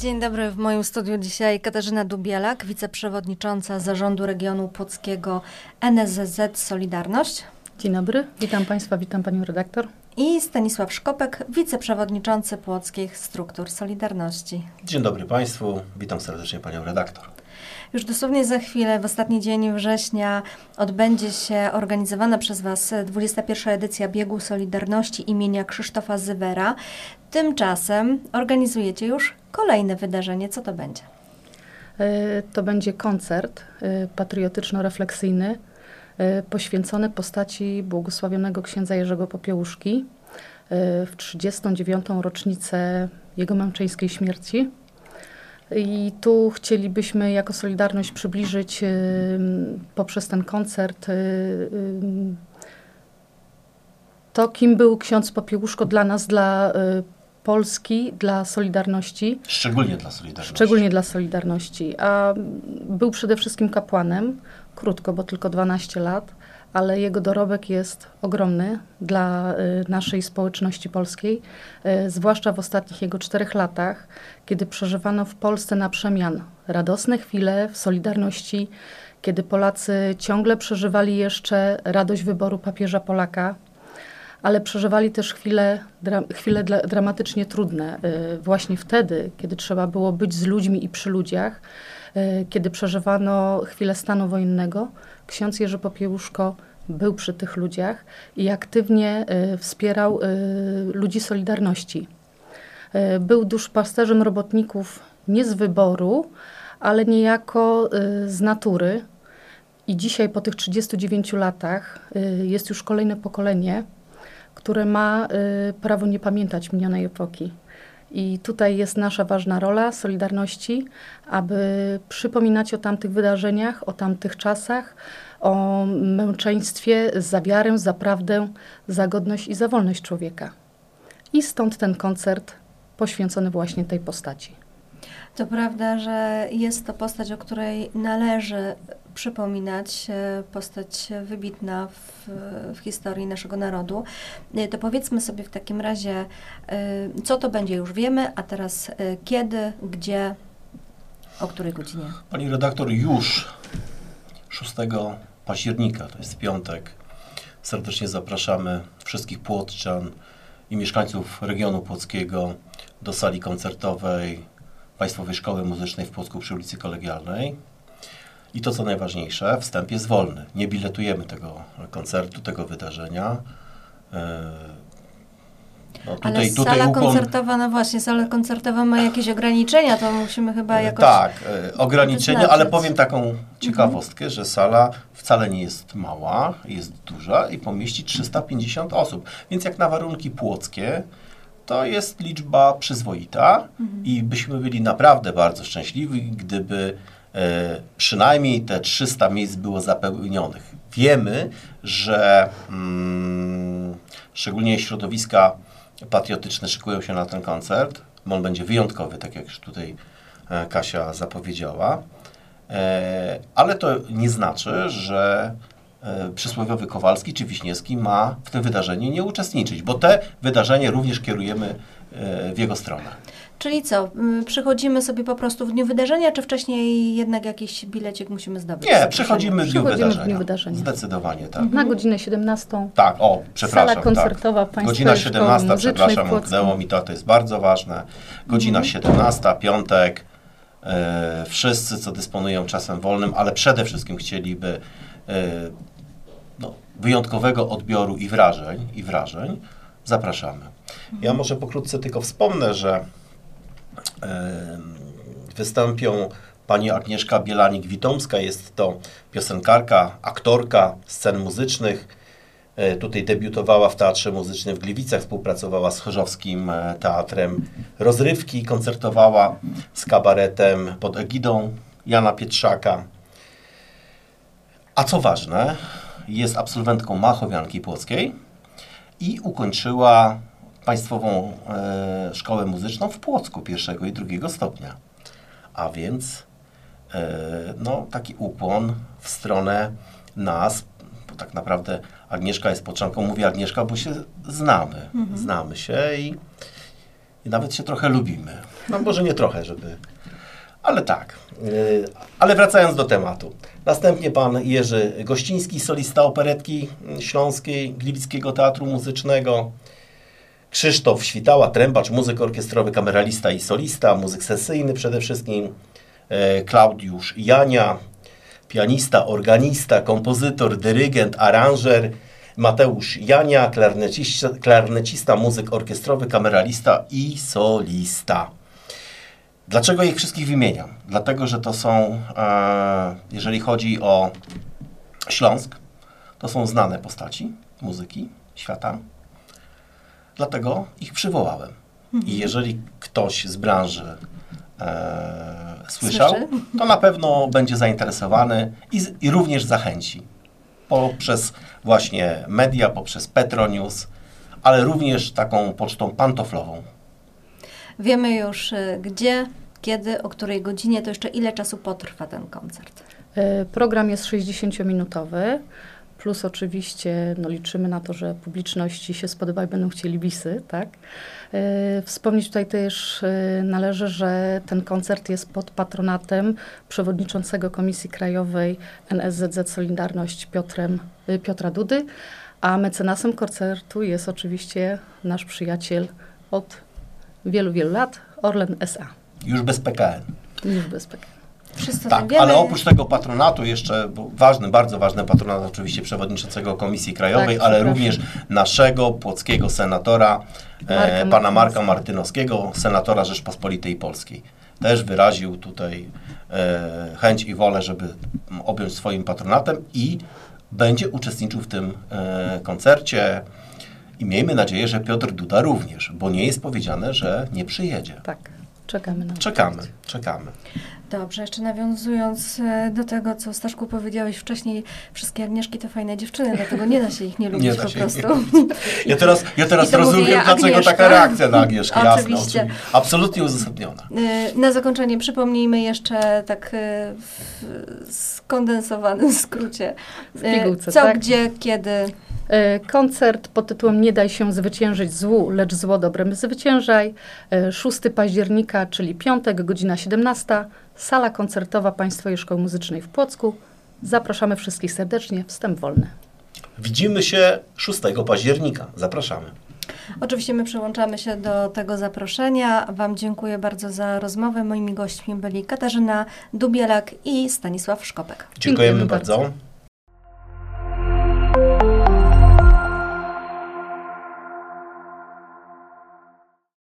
Dzień dobry, w moim studiu dzisiaj Katarzyna Dubielak, wiceprzewodnicząca Zarządu Regionu Płockiego NSZZ Solidarność. Dzień dobry, witam Państwa, witam Panią redaktor. I Stanisław Szkopek, wiceprzewodniczący Płockich Struktur Solidarności. Dzień dobry Państwu, witam serdecznie Panią redaktor. Już dosłownie za chwilę, w ostatni dzień września, odbędzie się organizowana przez Was 21. edycja Biegu Solidarności imienia Krzysztofa Zywera. Tymczasem organizujecie już kolejne wydarzenie. Co to będzie? E, to będzie koncert e, patriotyczno-refleksyjny e, poświęcony postaci błogosławionego księdza Jerzego Popiełuszki w 39. rocznicę jego męczeńskiej śmierci. I tu chcielibyśmy jako Solidarność przybliżyć poprzez ten koncert to, kim był ksiądz Popiełuszko dla nas, dla Polski, dla Solidarności. Szczególnie dla Solidarności. Szczególnie dla Solidarności. A był przede wszystkim kapłanem, krótko, bo tylko 12 lat, ale jego dorobek jest ogromny dla y, naszej społeczności polskiej, y, zwłaszcza w ostatnich jego czterech latach, kiedy przeżywano w Polsce na przemian radosne chwile w Solidarności, kiedy Polacy ciągle przeżywali jeszcze radość wyboru papieża Polaka, ale przeżywali też chwile, dra, chwile dla, dramatycznie trudne. Y, właśnie wtedy, kiedy trzeba było być z ludźmi i przy ludziach, kiedy przeżywano chwilę stanu wojennego, ksiądz Jerzy Popiełuszko był przy tych ludziach i aktywnie y, wspierał ludzi Solidarności. Był duszpasterzem robotników nie z wyboru, ale niejako z natury. I dzisiaj, po tych 39 latach, jest już kolejne pokolenie, które ma prawo nie pamiętać minionej epoki. I tutaj jest nasza ważna rola Solidarności, aby przypominać o tamtych wydarzeniach, o tamtych czasach, o męczeństwie za wiarę, za prawdę, za godność i za wolność człowieka. I stąd ten koncert poświęcony właśnie tej postaci. To prawda, że jest to postać, o której należy przypominać, postać wybitna w, w, historii naszego narodu. E, to powiedzmy sobie w takim razie, e, co to będzie, już wiemy, a teraz e, kiedy, gdzie, o której godzinie? Pani redaktor, już 6 października, to jest piątek, serdecznie zapraszamy wszystkich płotczan i mieszkańców regionu płockiego do sali koncertowej Państwowej Szkoły Muzycznej w Płocku przy ulicy Kolegialnej. I to, co najważniejsze, wstęp jest wolny. Nie biletujemy tego koncertu, tego wydarzenia. E, no tutaj, Ale tutaj sala ukłon... koncertowa, no właśnie, sala koncertowa ma jakieś ograniczenia, to musimy chyba e, jakoś... Tak, e, ograniczenia, ale powiem taką ciekawostkę, mhm. że sala wcale nie jest mała, jest duża i pomieści 350 osób. Więc jak na warunki płockie, to jest liczba przyzwoita mhm. i byśmy byli naprawdę bardzo szczęśliwi, gdyby przynajmniej te 300 miejsc było zapełnionych. Wiemy, że mm, szczególnie środowiska patriotyczne szykują się na ten koncert. On będzie wyjątkowy, tak jak już tutaj e, Kasia zapowiedziała. E, ale to nie znaczy, że E, przysłowiowy Kowalski czy Wiśniewski ma w tym wydarzeniu nie uczestniczyć, bo te wydarzenie również kierujemy e, w jego stronę. Czyli co, przychodzimy sobie po prostu w dniu wydarzenia, czy wcześniej jednak jakiś bilecik musimy zdobyć? Nie, przychodzimy w dniu, wydarzenia. w dniu wydarzenia. Zdecydowanie, tak. Na godzinę 17. Tak, o, przepraszam. Sala koncertowa tak. Godzina 17, przepraszam, umknęło mi to, to jest bardzo ważne. Godzina mhm. 17, piątek. E, wszyscy, co dysponują czasem wolnym, ale przede wszystkim chcieliby e, wyjątkowego odbioru i wrażeń, i wrażeń, zapraszamy. Ja może pokrótce tylko wspomnę, że e, wystąpią pani Agnieszka Bielanik-Witomska, jest to piosenkarka, aktorka scen muzycznych. E, tutaj debiutowała w Teatrze Muzycznym w Gliwicach, współpracowała z Chorzowskim e, Teatrem Rozrywki, koncertowała z kabaretem pod egidą Jana Pietrzaka. A co ważne, jest absolwentką Machowianki Płockiej i ukończyła Państwową e, Szkołę Muzyczną w Płocku pierwszego i drugiego stopnia. A więc e, no, taki ukłon w stronę nas, bo tak naprawdę Agnieszka jest początką, mówię Agnieszka, bo się znamy, mhm. znamy się i i nawet się trochę lubimy. No może nie trochę, żeby... Ale tak. Yy, ale wracając do tematu. Następnie pan Jerzy Gościński, solista operetki śląskiej, Gliwickiego Teatru Muzycznego. Krzysztof Świtała, trębacz, muzyk orkiestrowy, kameralista i solista, muzyk sesyjny przede wszystkim. Yy, Klaudiusz Jania, pianista, organista, kompozytor, dyrygent, aranżer. Mateusz Jania, klarnecista, klarnecista, muzyk orkiestrowy, kameralista i solista. Dlaczego ich wszystkich wymieniam? Dlatego, że to są, e, jeżeli chodzi o Śląsk, to są znane postaci muzyki świata. Dlatego ich przywołałem. Mhm. I jeżeli ktoś z branży e, słyszał, Słyszy? to na pewno będzie zainteresowany i, i również zachęci. Poprzez właśnie media, poprzez Petronius, ale również taką pocztą pantoflową. Wiemy już e, gdzie, kiedy, o której godzinie, to jeszcze ile czasu potrwa ten koncert? E, program jest 60-minutowy, plus oczywiście no, liczymy na to, że publiczności się spodoba i będą chcieli bisy, tak? E, wspomnieć tutaj też należy, że ten koncert jest pod patronatem przewodniczącego Komisji Krajowej NSZZ Solidarność Piotrem, Piotra Dudy, a mecenasem koncertu jest oczywiście nasz przyjaciel od wielu, wielu lat, Orlen S.A. Już bez PKN. Już bez PKN. Wszyscy tak, ale oprócz tego patronatu jeszcze, ważny, bardzo ważny patronat oczywiście przewodniczącego Komisji Krajowej, tak, ale również naszego płockiego senatora, e, pana Marka Martynowskiego, senatora Rzeczpospolitej Polskiej. Też wyraził tutaj e, chęć i wolę, żeby objąć swoim patronatem i będzie uczestniczył w tym e, koncercie. I miejmy nadzieję, że Piotr Duda również, bo nie jest powiedziane, że nie przyjedzie. Tak, czekamy na Czekamy, czekamy. Dobrze, jeszcze nawiązując e, do tego, co Staszku powiedziałeś wcześniej, wszystkie Agnieszki to fajne dziewczyny, dlatego nie da się ich nie lubić nie po prostu. Ja teraz, ja teraz rozumiem, dlaczego taka reakcja na Agnieszkę, Oczywiście. Jasne, absolutnie uzasadniona. E, na zakończenie przypomnijmy jeszcze tak e, w skondensowanym skrócie, w pigułce, co, tak? gdzie, kiedy... Koncert pod tytułem Nie daj się zwyciężyć złu, lecz zło dobrem zwyciężaj. 6 e, października, czyli piątek, godzina 17. Sala koncertowa Państwowej Szkoły Muzycznej w Płocku. Zapraszamy wszystkich serdecznie. Wstęp wolny. Widzimy się 6 października. Zapraszamy. Oczywiście my przyłączamy się do tego zaproszenia. Wam dziękuję bardzo za rozmowę. Moimi gośćmi byli Katarzyna Dubielak i Stanisław Szkopek. Dziękujemy, Dziękujemy bardzo. bardzo.